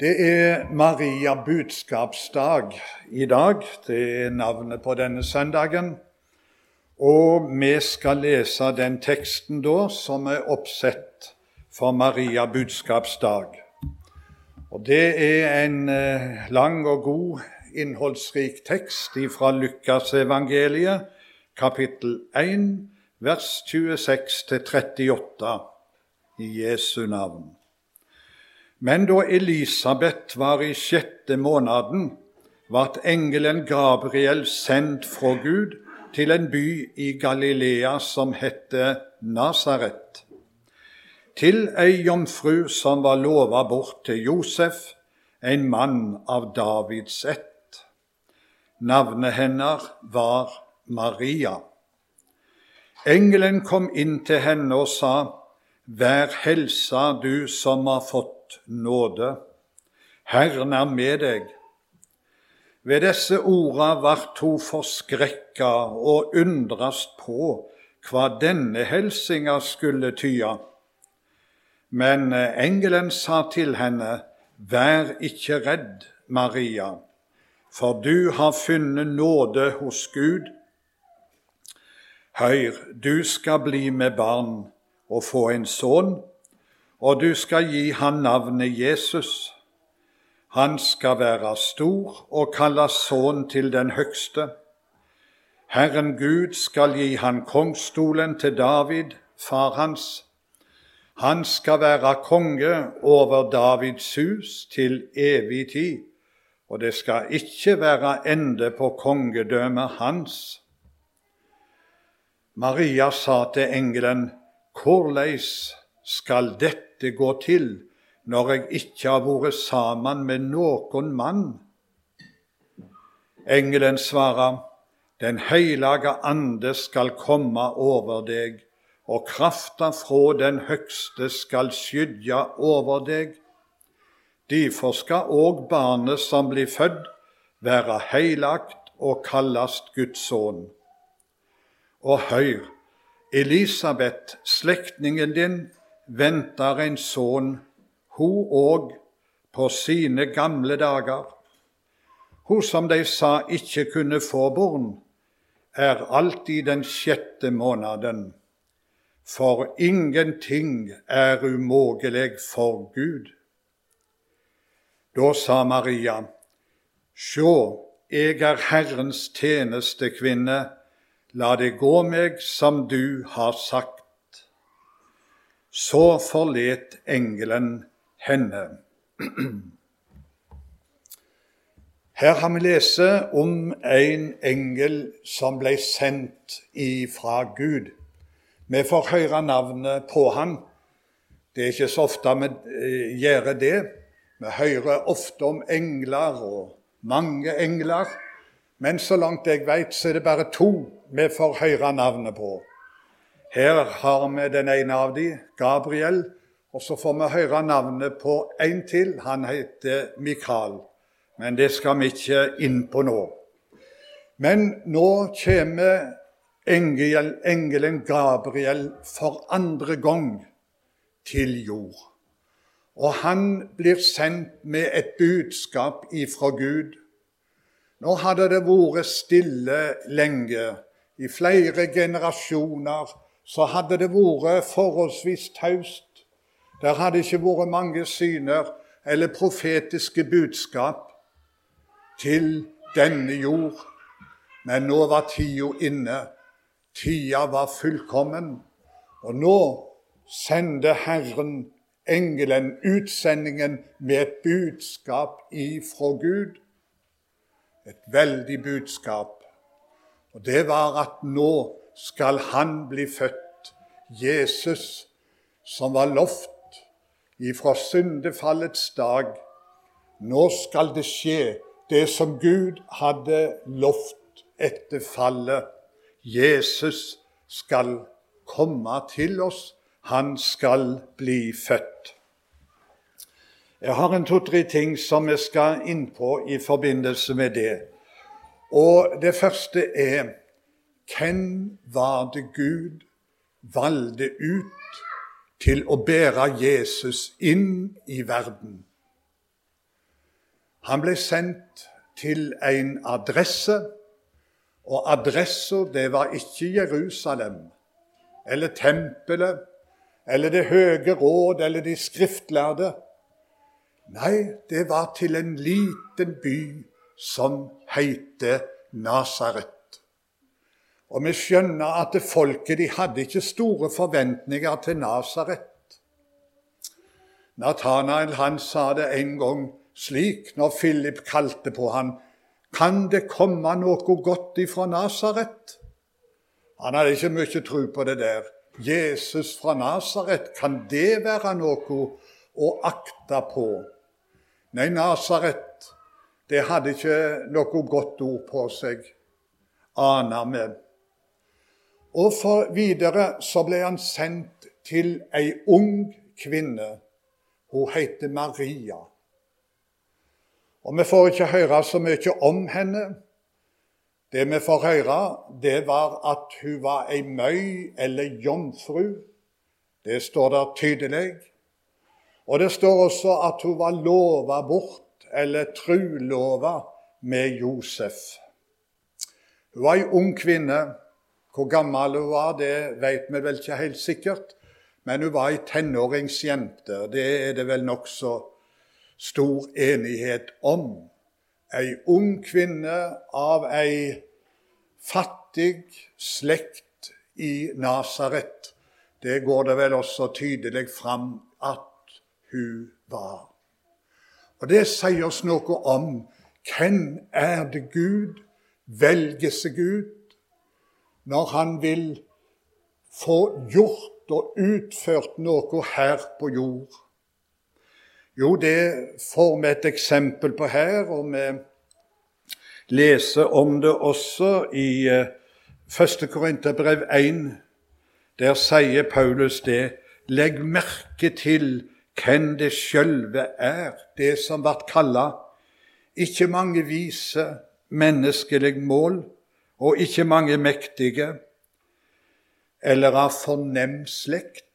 Det er Maria budskapsdag i dag. Det er navnet på denne søndagen. Og vi skal lese den teksten da som er oppsett for Maria budskapsdag. Og Det er en eh, lang og god, innholdsrik tekst fra Lukasevangeliet, kapittel 1, vers 26-38, i Jesu navn. Men da Elisabeth var i sjette måneden, ble engelen Gabriel sendt fra Gud til en by i Galilea som hette Nasaret, til ei jomfru som var lova bort til Josef, en mann av Davids ett. Navnet hennes var Maria. Engelen kom inn til henne og sa, Vær helsa, du som har fått nåde. Herren er med deg. Ved disse orda vart hun forskrekka og undrast på hva denne helsinga skulle tya. Men engelen sa til henne, Vær ikke redd, Maria, for du har funnet nåde hos Gud. Høyr, du skal bli med barn og få en sønn og du skal gi han navnet Jesus. Han skal være stor og kalles sønn til den høgste. Herren Gud skal gi han kongstolen til David, far hans. Han skal være konge over Davids hus til evig tid, og det skal ikke være ende på kongedømmet hans. Maria sa til engelen, Hvordan skal dette det går til når jeg ikke har vært sammen med noen mann? Engelen svarer, Den hellige ande skal komme over deg, og krafta fra den høgste skal skygge over deg. Derfor skal òg barnet som blir født, være heilagt og kallast Guds sønn. Og hør, Elisabeth, slektningen din, venter en sønn, hun òg, på sine gamle dager. Hun som de sa ikke kunne få barn, er alltid den sjette måneden. For ingenting er umågelig for Gud. Da sa Maria, Sjå, jeg er Herrens tjenestekvinne, la det gå meg som du har sagt. Så forlet engelen henne. Her har vi lese om en engel som ble sendt ifra Gud. Vi får høre navnet på han. Det er ikke så ofte vi eh, gjør det. Vi hører ofte om engler og mange engler, men så langt jeg vet, så er det bare to vi får høre navnet på. Her har vi den ene av dem, Gabriel, og så får vi høre navnet på en til. Han heter Mikael, men det skal vi ikke inn på nå. Men nå kommer engel, engelen Gabriel for andre gang til jord. Og han blir sendt med et budskap ifra Gud. Nå hadde det vært stille lenge, i flere generasjoner så hadde det vært forholdsvis taust. Der hadde ikke vært mange syner eller profetiske budskap til denne jord. Men nå var tida inne. Tida var fullkommen. Og nå sendte Herren engelen utsendingen med et budskap ifra Gud. Et veldig budskap. Og det var at nå skal han bli født, Jesus, som var lovt ifra syndefallets dag. Nå skal det skje, det som Gud hadde lovt etter fallet. Jesus skal komme til oss, han skal bli født. Jeg har en to-tre ting som jeg skal innpå i forbindelse med det. Og Det første er hvem var det Gud valgte ut til å bære Jesus inn i verden? Han ble sendt til en adresse, og adressa det var ikke Jerusalem eller tempelet eller Det høye råd eller de skriftlærde. Nei, det var til en liten by som heter Nasaret. Og vi skjønner at folket de hadde ikke store forventninger til Nasaret. Nathanael han sa det en gang slik når Philip kalte på han, Kan det komme noe godt ifra Nasaret? Han hadde ikke mye tro på det der. Jesus fra Nasaret, kan det være noe å akte på? Nei, Nasaret, det hadde ikke noe godt ord på seg, aner vi. Og for videre så ble han sendt til ei ung kvinne. Hun heter Maria. Og Vi får ikke høre så mye om henne. Det vi får høre, det var at hun var ei møy eller jomfru. Det står der tydelig. Og det står også at hun var lova bort, eller trulova, med Josef. Hun var ei ung kvinne. Hvor gammel hun var, det vet vi vel ikke helt sikkert. Men hun var ei tenåringsjente. Det er det vel nokså stor enighet om. Ei ung kvinne av ei fattig slekt i Nasaret. Det går det vel også tydelig fram at hun var. Og Det sier oss noe om hvem er det Gud velger seg ut når han vil få gjort og utført noe her på jord. Jo, det får vi et eksempel på her, og vi leser om det også i 1. Eh, Korinterbrev 1. Der sier Paulus det. Legg merke til hvem det sjølve er, det som ble kalla. Ikke mange vise, menneskelig mål, og ikke mange mektige, eller av fornem slekt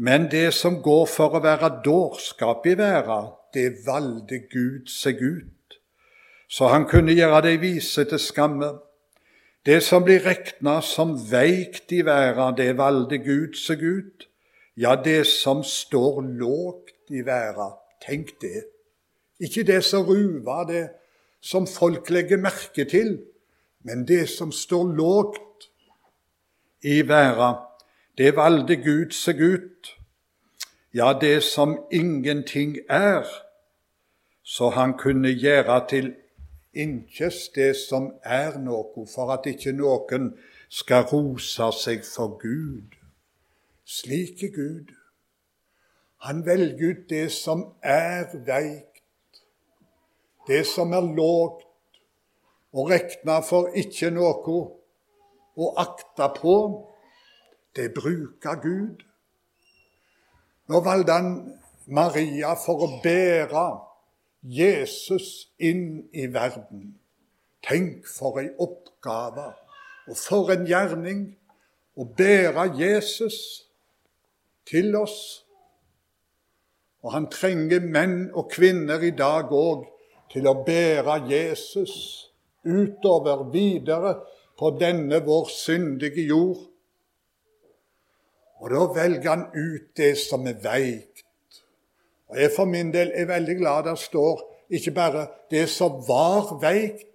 men det som går for å være dårskap i verden, det valgte Gud seg ut, så han kunne gjøre de vise til skamme. Det som blir regna som veikt i verden, det valgte Gud seg ut. Ja, det som står lågt i verden, tenk det. Ikke det som ruver, det som folk legger merke til, men det som står lågt i verden, det valgte Gud seg ut, ja, det som ingenting er, så han kunne gjøre til inkjes det som er noe, for at ikke noen skal rose seg for Gud. Slik er Gud. Han velger ut det som er veikt, det som er lågt, og rekna for ikke noe å akta på. Det bruka Gud. Nå valgte han Maria for å bære Jesus inn i verden. Tenk for ei oppgave og for en gjerning å bære Jesus til oss. Og han trenger menn og kvinner i dag òg til å bære Jesus utover, videre, på denne vår syndige jord. Og da velger han ut det som er veikt. Og Jeg for min del er veldig glad der står ikke bare det som var veikt,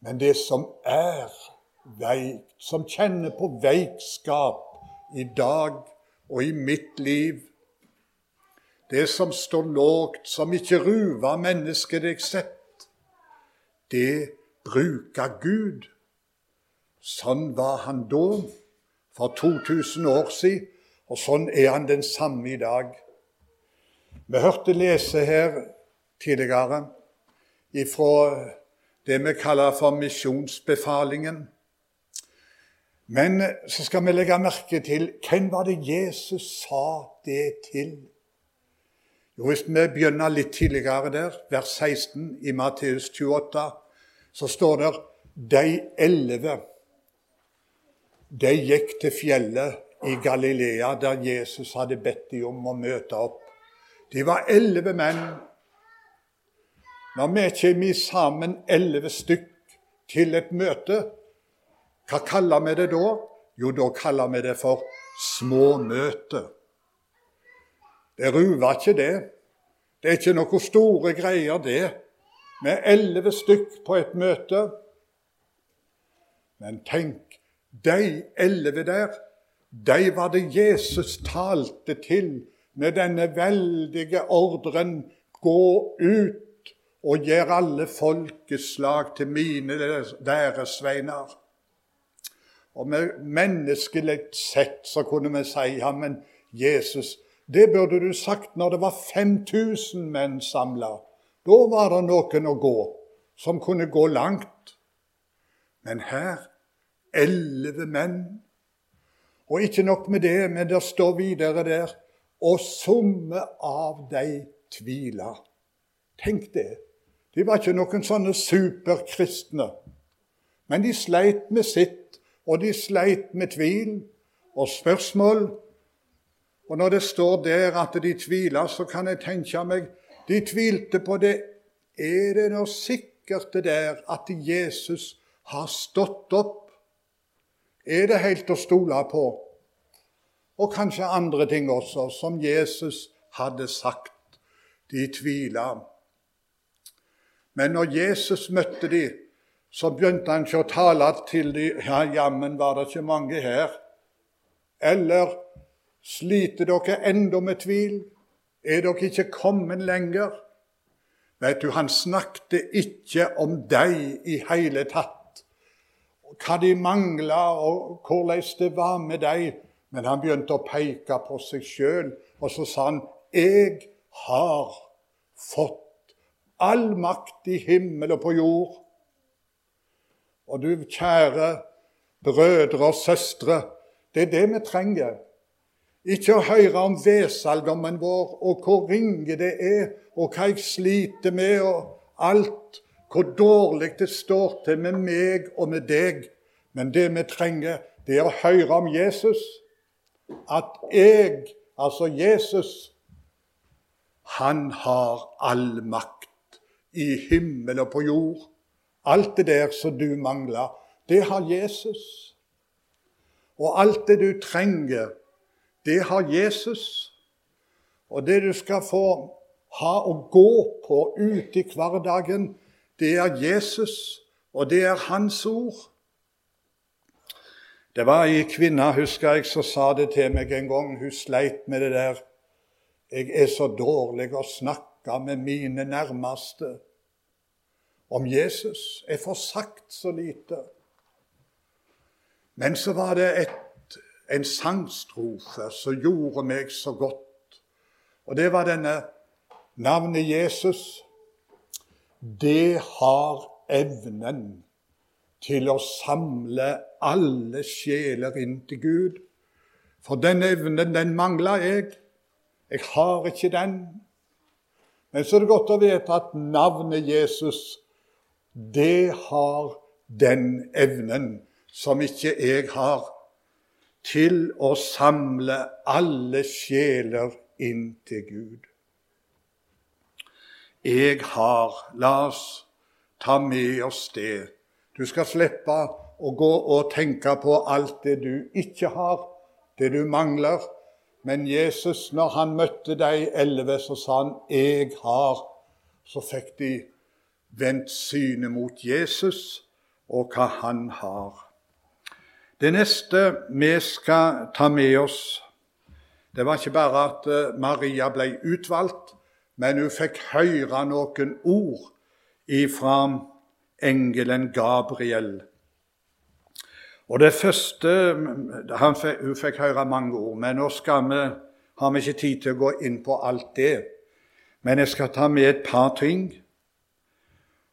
men det som er veikt, som kjenner på veikskap i dag og i mitt liv. Det som står lågt, som ikke ruver mennesket deg sett, det bruker Gud. Sånn var han da for 2000 år siden, og sånn er han den samme i dag. Vi hørte lese her tidligere ifra det vi kaller for misjonsbefalingen. Men så skal vi legge merke til hvem var det Jesus sa det til? Jo, Hvis vi begynner litt tidligere der, vers 16 i Matteus 28, så står det de elleve de gikk til fjellet i Galilea, der Jesus hadde bedt dem om å møte opp. De var elleve menn. Når vi kommer sammen elleve stykk til et møte, hva kaller vi det da? Jo, da kaller vi det for småmøte. Det ruver ikke, det. Det er ikke noe store greier, det. Med elleve stykk på et møte. Men tenk, de elleve der, de var det Jesus talte til med denne veldige ordren gå ut og gjør alle folkeslag til mine læresveiner. Og med menneskelig sett så kunne vi si ja, men Jesus, det burde du sagt når det var 5000 menn samla. Da var det noen å gå, som kunne gå langt. Men her elleve menn. Og ikke nok med det, men det står videre der og somme av de tviler. Tenk det. De var ikke noen sånne superkristne. Men de sleit med sitt og de sleit med tvil og spørsmål. Og når det står der at de tviler, så kan jeg tenke meg de tvilte på det. Er det nå sikkert det der at Jesus har stått opp? Er det helt å stole på? Og kanskje andre ting også, som Jesus hadde sagt. De tviler. Men når Jesus møtte dem, så begynte han ikke å tale til dem ja, jammen var det ikke mange her. Eller sliter dere enda med tvil? Er dere ikke kommet lenger? Vet du, Han snakket ikke om deg i hele tatt, hva de mangla, og hvordan det var med deg. Men han begynte å peke på seg sjøl, og så sa han, 'Jeg har fått all makt i himmel og på jord.' Og du kjære brødre og søstre, det er det vi trenger. Ikke å høre om vesaldommen vår og hvor ringe det er, og hva jeg sliter med, og alt, hvor dårlig det står til med meg og med deg. Men det vi trenger, det er å høre om Jesus. At jeg, altså Jesus, han har all makt i himmel og på jord. Alt det der som du mangler, det har Jesus. Og alt det du trenger, det har Jesus. Og det du skal få ha å gå på ute i hverdagen, det er Jesus, og det er Hans ord. Det var ei kvinne, husker jeg, som sa det til meg en gang. Hun sleit med det der. Jeg er så dårlig å snakke med mine nærmeste om Jesus. Jeg får sagt så lite. Men så var det et, en sangstrofe som gjorde meg så godt. Og det var denne navnet Jesus. Det har evnen til å samle alle sjeler inn til Gud. For den evnen, den mangler jeg. Jeg har ikke den. Men så er det godt å vite at navnet Jesus det har den evnen som ikke jeg har, til å samle alle sjeler inn til Gud. Jeg har La oss ta med oss det. Du skal slippe å gå og tenke på alt det du ikke har, det du mangler. Men Jesus, når han møtte de elleve, så sa han 'Jeg har'. Så fikk de vendt synet mot Jesus og hva han har. Det neste vi skal ta med oss, det var ikke bare at eh, Maria ble utvalgt, men hun fikk høre noen ord ifra engelen Gabriel. Og det første fikk, Hun fikk høre mange ord, men nå vi, har vi ikke tid til å gå inn på alt det. Men jeg skal ta med et par ting.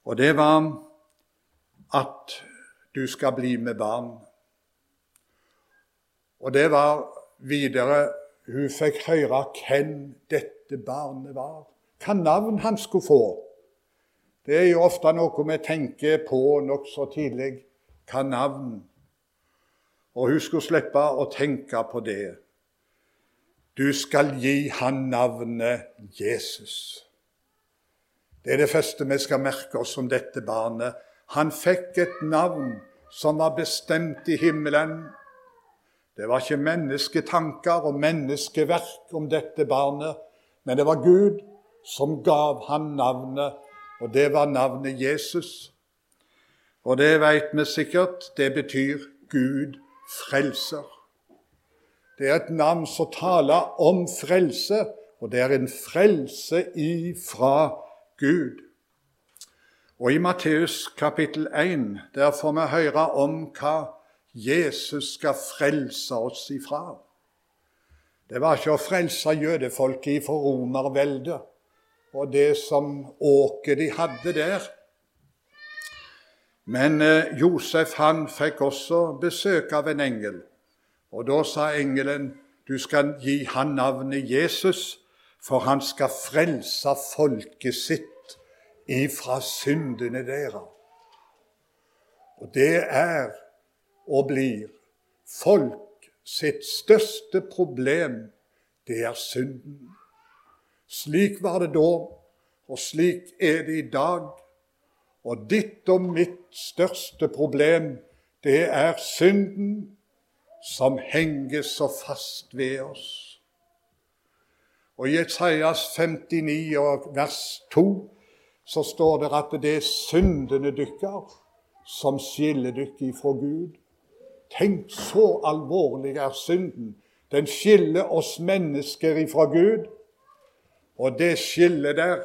Og det var at du skal bli med barn. Og det var videre Hun fikk høre hvem dette barnet var, hva navn han skulle få. Det er jo ofte noe vi tenker på nokså tidlig. Hva navn? Og hun skulle slippe å tenke på det. Du skal gi han navnet Jesus. Det er det første vi skal merke oss om dette barnet. Han fikk et navn som var bestemt i himmelen. Det var ikke mennesketanker og menneskeverk om dette barnet, men det var Gud som gav ham navnet, og det var navnet Jesus. Og det veit vi sikkert, det betyr Gud frelser. Det er et navn som taler om frelse, og det er en frelse ifra Gud. Og i Matteus kapittel 1 der får vi høre om hva Jesus skal frelse oss ifra. Det var ikke å frelse jødefolket ifra romerveldet og det som åket de hadde der. Men eh, Josef han fikk også besøk av en engel. Og da sa engelen, du skal gi han navnet Jesus, for han skal frelse folket sitt ifra syndene deres. Og det er og blir folk sitt største problem, det er synden. Slik var det da, og slik er det i dag. Og ditt og mitt største problem, det er synden som henger så fast ved oss. Og i Jesajas 59 vers 2 så står det at det er syndene dykker som skiller dere ifra Gud. Tenk, så alvorlig er synden. Den skiller oss mennesker ifra Gud. Og det skillet der,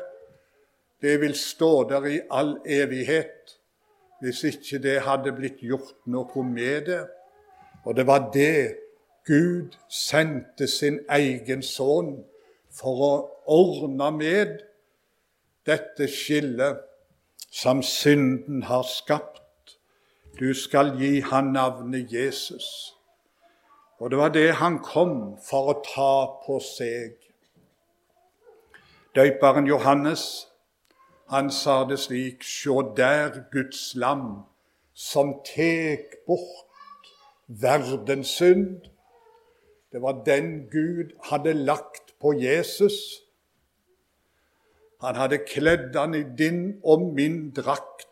det vil stå der i all evighet hvis ikke det hadde blitt gjort noe med det. Og det var det Gud sendte sin egen sønn for å ordne med dette skillet som synden har skapt. Du skal gi han navnet Jesus. Og det var det han kom for å ta på seg. Døyperen Johannes han sa det slik Sjå der Guds lam som tek bort verdens synd. Det var den Gud hadde lagt på Jesus han hadde kledd han i din og min drakt,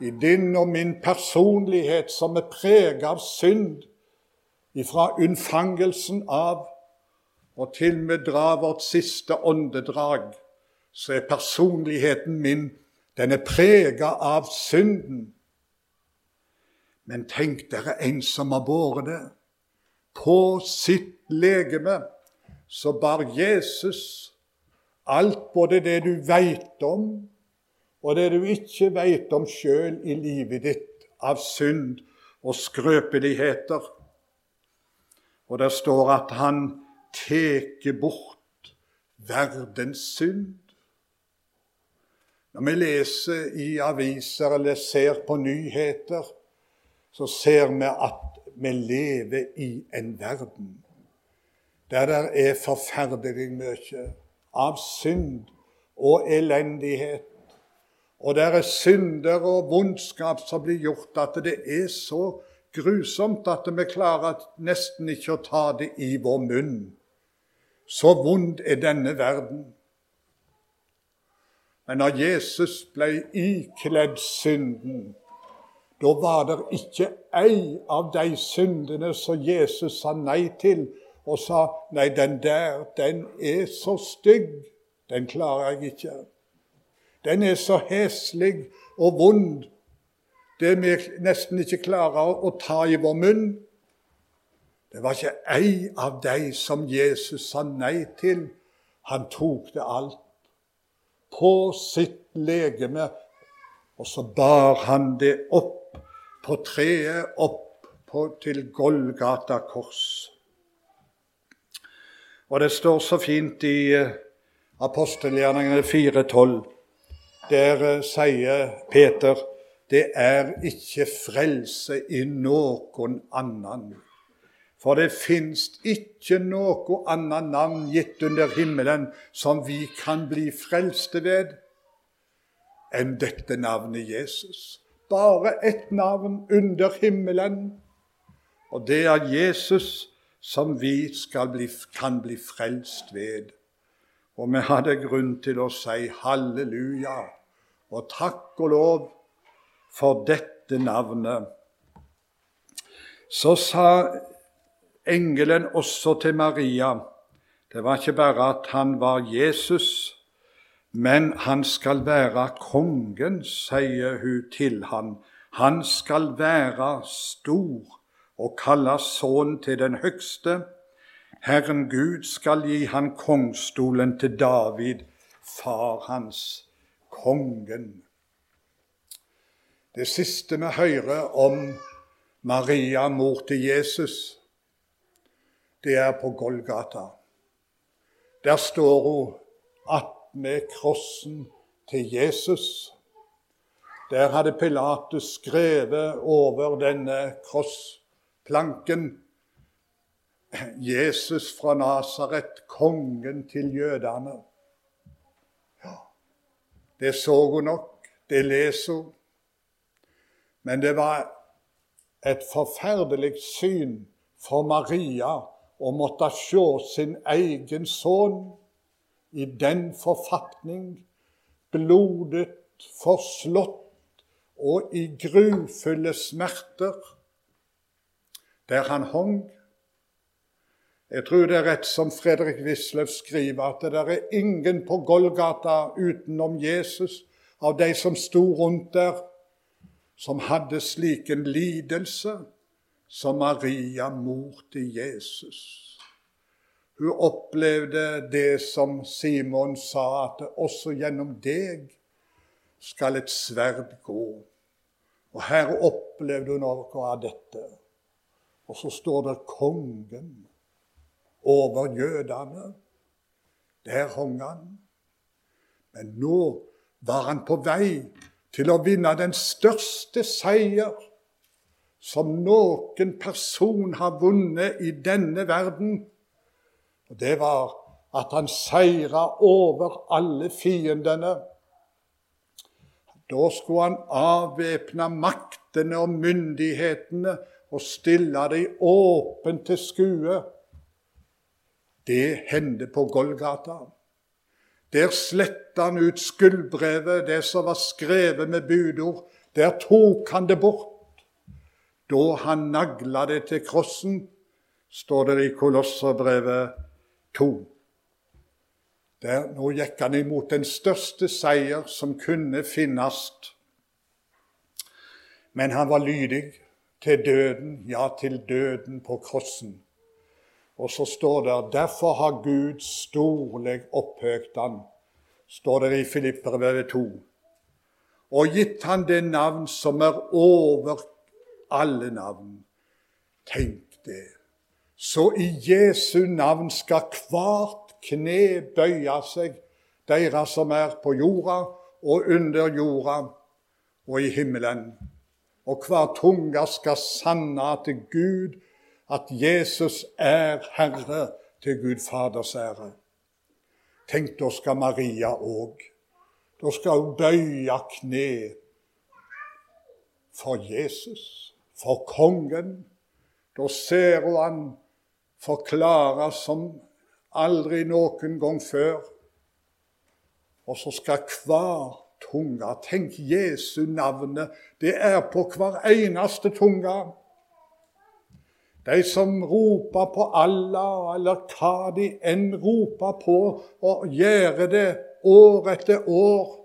i din og min personlighet som er preget av synd, ifra unnfangelsen av og til vi drar vårt siste åndedrag, så er personligheten min den er preget av synden. Men tenk dere en som har båret det. På sitt legeme så bar Jesus Alt, både det du veit om, og det du ikke veit om sjøl i livet ditt, av synd og skrøpeligheter. Og det står at han teker bort verdens synd. Når vi leser i aviser eller ser på nyheter, så ser vi at vi lever i en verden der det er forferdelig mye av synd og elendighet. Og det er synder og vondskap som blir gjort, at det er så grusomt at vi klarer nesten ikke å ta det i vår munn. Så vond er denne verden. Men når Jesus ble ikledd synden, da var det ikke ei av de syndene som Jesus sa nei til, og sa nei, den der, den er så stygg, den klarer jeg ikke. Den er så heslig og vond, det vi nesten ikke klarer å ta i vår munn. Det var ikke ei av de som Jesus sa nei til. Han tok det alt på sitt legeme, og så bar han det opp på treet, opp på, til Golgata kors. Og det står så fint i eh, apostelgjerningene 4,12. Der sier Peter det er ikke frelse i noen annen. For det fins ikke noe annet navn gitt under himmelen som vi kan bli frelste ved, enn dette navnet Jesus. Bare ett navn under himmelen, og det er Jesus som vi bli, kan bli frelst ved. Og vi hadde grunn til å si halleluja og takk og lov for dette navnet. Så sa engelen også til Maria Det var ikke bare at han var Jesus, men han skal være kongen, sier hun til han. Han skal være stor og kalles sønn til den høgste. Herren Gud skal gi han kongstolen til David, far hans, kongen. Det siste vi hører om Maria, mor til Jesus, det er på Golgata. Der står hun attmed krossen til Jesus. Der hadde Pilatus skrevet over denne krossplanken Jesus fra Nasaret, kongen til jødene. Det så hun nok, det leser hun. Men det var et forferdelig syn for Maria å måtte se sin egen sønn i den forfatning, blodet, forslått og i grufulle smerter, der han hong. Jeg tror det er rett som Fredrik Wisløff skriver, at det der er ingen på Golgata utenom Jesus av de som sto rundt der, som hadde slik en lidelse som Maria, mor til Jesus. Hun opplevde det som Simon sa, at også gjennom deg skal et sverd gå. Og her opplevde hun noe av dette. Og så står det kongen over jødene. Der hang han. Men nå var han på vei til å vinne den største seier som noen person har vunnet i denne verden. Og Det var at han seira over alle fiendene. Da skulle han avvæpne maktene og myndighetene og stille dem åpent til skue. Det hendte på Golgata. Der sletta han ut skuldbrevet, det som var skrevet med budord. Der tok han det bort. Da han nagla det til krossen, står det i Kolosserbrevet 2. Der, nå gikk han imot den største seier som kunne finnes. Men han var lydig til døden, ja, til døden på krossen. Og så står det derfor har Gud storlig opphøgt han, står det i Filipperbrevet 2, og gitt han det navn som er over alle navn. Tenk det. Så i Jesu navn skal hvert kne bøye seg, dere som er på jorda og under jorda og i himmelen. Og hver tunge skal sanne at Gud at Jesus er Herre til Gud Faders ære. Tenk, da skal Maria òg. Da skal hun bøye kne for Jesus, for kongen. Da ser hun han forklare som aldri noen gang før. Og så skal hver tunge Tenk, Jesu navnet, det er på hver eneste tunge. De som roper på Allah, eller hva de enn roper på, og gjør det år etter år.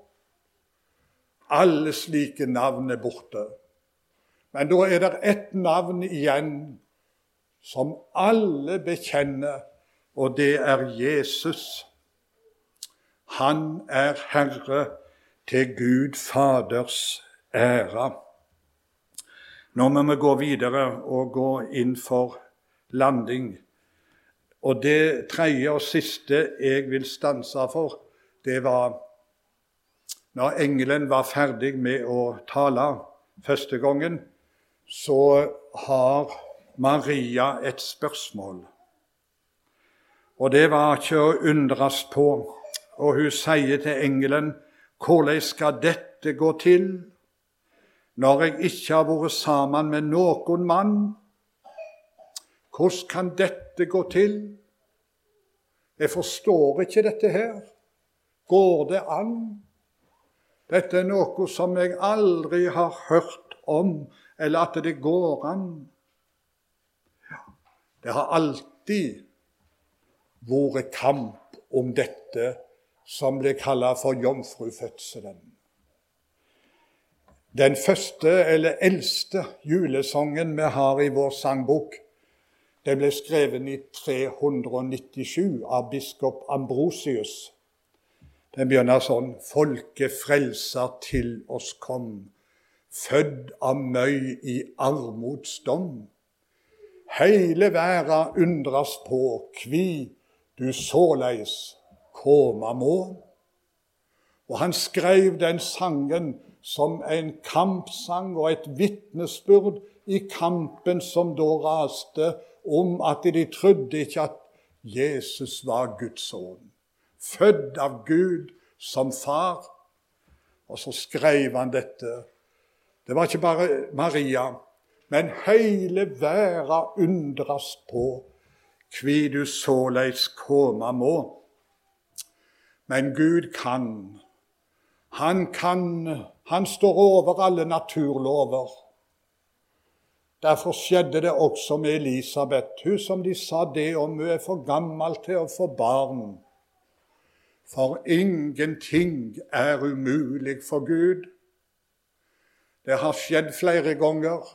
Alle slike navn er borte. Men da er det ett navn igjen som alle bekjenner, og det er Jesus. Han er Herre til Gud Faders ære. Nå må vi gå videre og gå inn for landing. Og det tredje og siste jeg vil stanse for, det var når engelen var ferdig med å tale første gangen, så har Maria et spørsmål. Og det var ikke å undres på. Og hun sier til engelen, 'Hvordan skal dette gå til?' Når jeg ikke har vært sammen med noen mann? Hvordan kan dette gå til? Jeg forstår ikke dette her. Går det an? Dette er noe som jeg aldri har hørt om, eller at det går an. Det har alltid vært kamp om dette som blir kalt for jomfrufødselen. Den første eller eldste julesangen vi har i vår sangbok, den ble skrevet i 397 av biskop Ambrosius. Den begynner sånn Folket frelser til oss kom, fødd av møy i armodsdom. Heile verda undras på kvi du såleis koma må. Og han skrev den sangen som en kampsang og et vitnesbyrd i kampen som da raste om at de trodde ikke at Jesus var Guds sønn. Født av Gud som far. Og så skrev han dette. Det var ikke bare Maria, men hele verden undres på kvi du såleis komme må. Men Gud kan. Han kan. Han står over alle naturlover. Derfor skjedde det også med Elisabeth, hun som de sa det om hun er for gammel til å få barn. For ingenting er umulig for Gud. Det har skjedd flere ganger.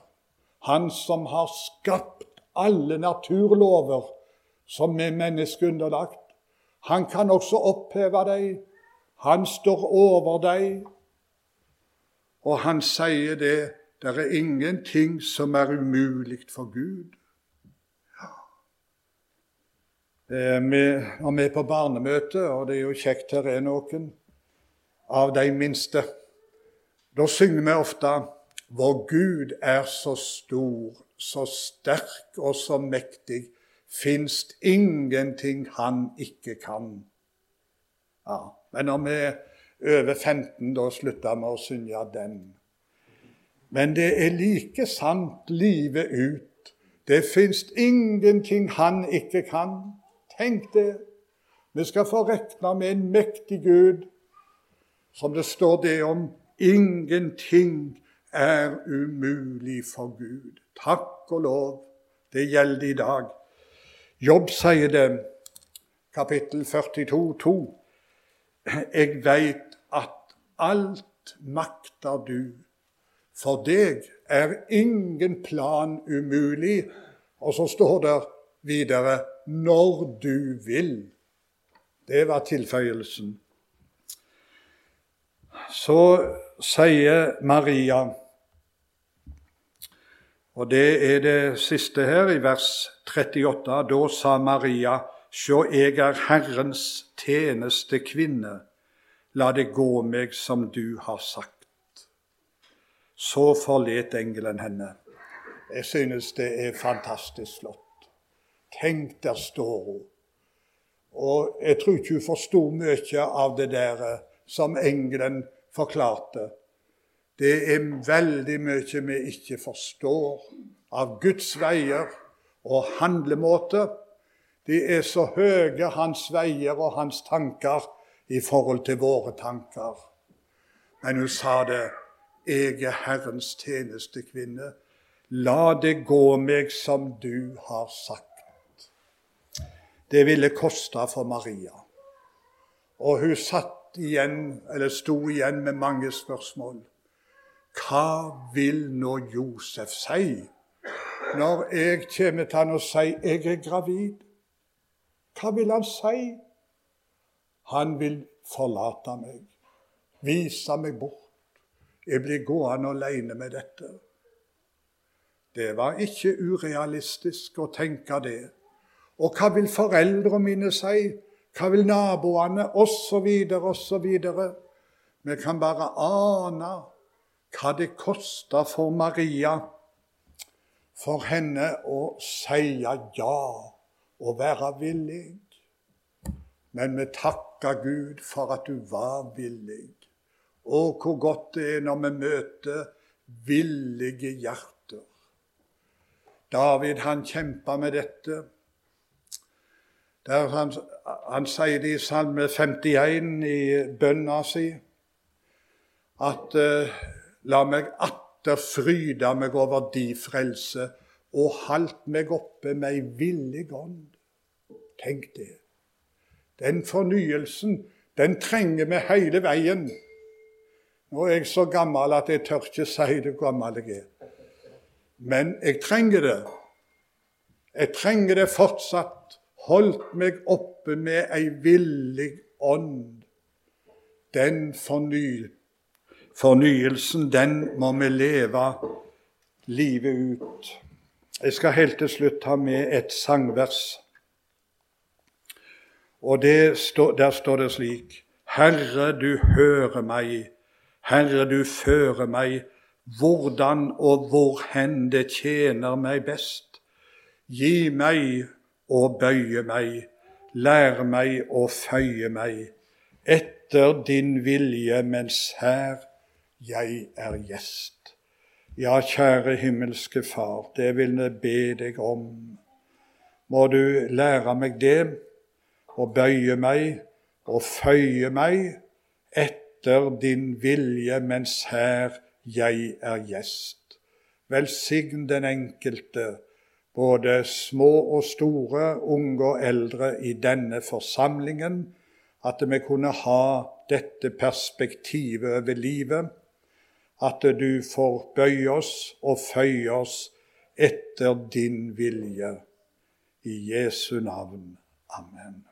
Han som har skapt alle naturlover som er menneskeunderlagt, han kan også oppheve dem. Han står over dem. Og han sier det det er ingenting som er umulig for Gud. Vi, når vi er på barnemøte, og det er jo kjekt her er noen av de minste, da synger vi ofte Vår Gud er så stor, så sterk og så mektig, finst ingenting han ikke kan. Ja, Men når vi over 15, da slutta vi å synge den. Men det er like sant livet ut. Det fins ingenting han ikke kan. Tenk det. Vi skal få regne med en mektig Gud, som det står det om. Ingenting er umulig for Gud. Takk og lov. Det gjelder i dag. Jobb sier det, kapittel 42, 2. Jeg veit at alt makter du for deg er ingen plan umulig. Og så står det videre 'når du vil'. Det var tilføyelsen. Så sier Maria, og det er det siste her, i vers 38, da sa Maria, sjå, jeg er Herrens tjeneste kvinne, la det gå meg som du har sagt. Så forlet engelen henne. Jeg synes det er fantastisk flott. Tenk, der står hun. Og jeg tror ikke hun forsto mye av det der som engelen forklarte. Det er veldig mye vi ikke forstår av Guds veier og handlemåte. De er så høye, hans veier og hans tanker, i forhold til våre tanker. Men hun sa det jeg er Herrens tjenestekvinne. La det gå meg som du har sagt. Det ville koste for Maria. Og hun satt igjen, eller sto igjen med mange spørsmål. Hva vil nå Josef si når jeg kommer til han og sier jeg er gravid? Hva vil han si? Han vil forlate meg, vise meg bort. Jeg blir gående alene med dette. Det var ikke urealistisk å tenke det. Og hva vil foreldrene mine si? Hva vil naboene? Osv., osv. Vi kan bare ane hva det kosta for Maria, for henne å si ja og være villig. Men vi takker Gud for at du var villig. Å, hvor godt det er når vi møter villige hjerter. David han kjempa med dette. Der han, han sier det i Salme 51 i bønna si at uh, la meg atter fryde meg over di frelse, og halt meg oppe med ei villig ånd. Tenk det. Den fornyelsen, den trenger vi hele veien. Nå er jeg så gammel at jeg tør ikke si det gammel jeg er. Men jeg trenger det. Jeg trenger det fortsatt. Holdt meg oppe med ei villig ånd. Den forny, fornyelsen, den må vi leve livet ut. Jeg skal helt til slutt ta med et sangvers. Og stå, der står det slik Herre, du hører meg. Herre, du fører meg. Hvordan og hvorhen det tjener meg best. Gi meg å bøye meg, lær meg å føye meg etter din vilje mens her jeg er gjest. Ja, kjære himmelske Far, det vil jeg be deg om. Må du lære meg det og bøye meg og føye meg etter din vilje mens her jeg er gjest. Velsign den enkelte, både små og store, unge og eldre, i denne forsamlingen, at vi kunne ha dette perspektivet over livet, at du får bøye oss og føye oss etter din vilje. I Jesu navn. Amen.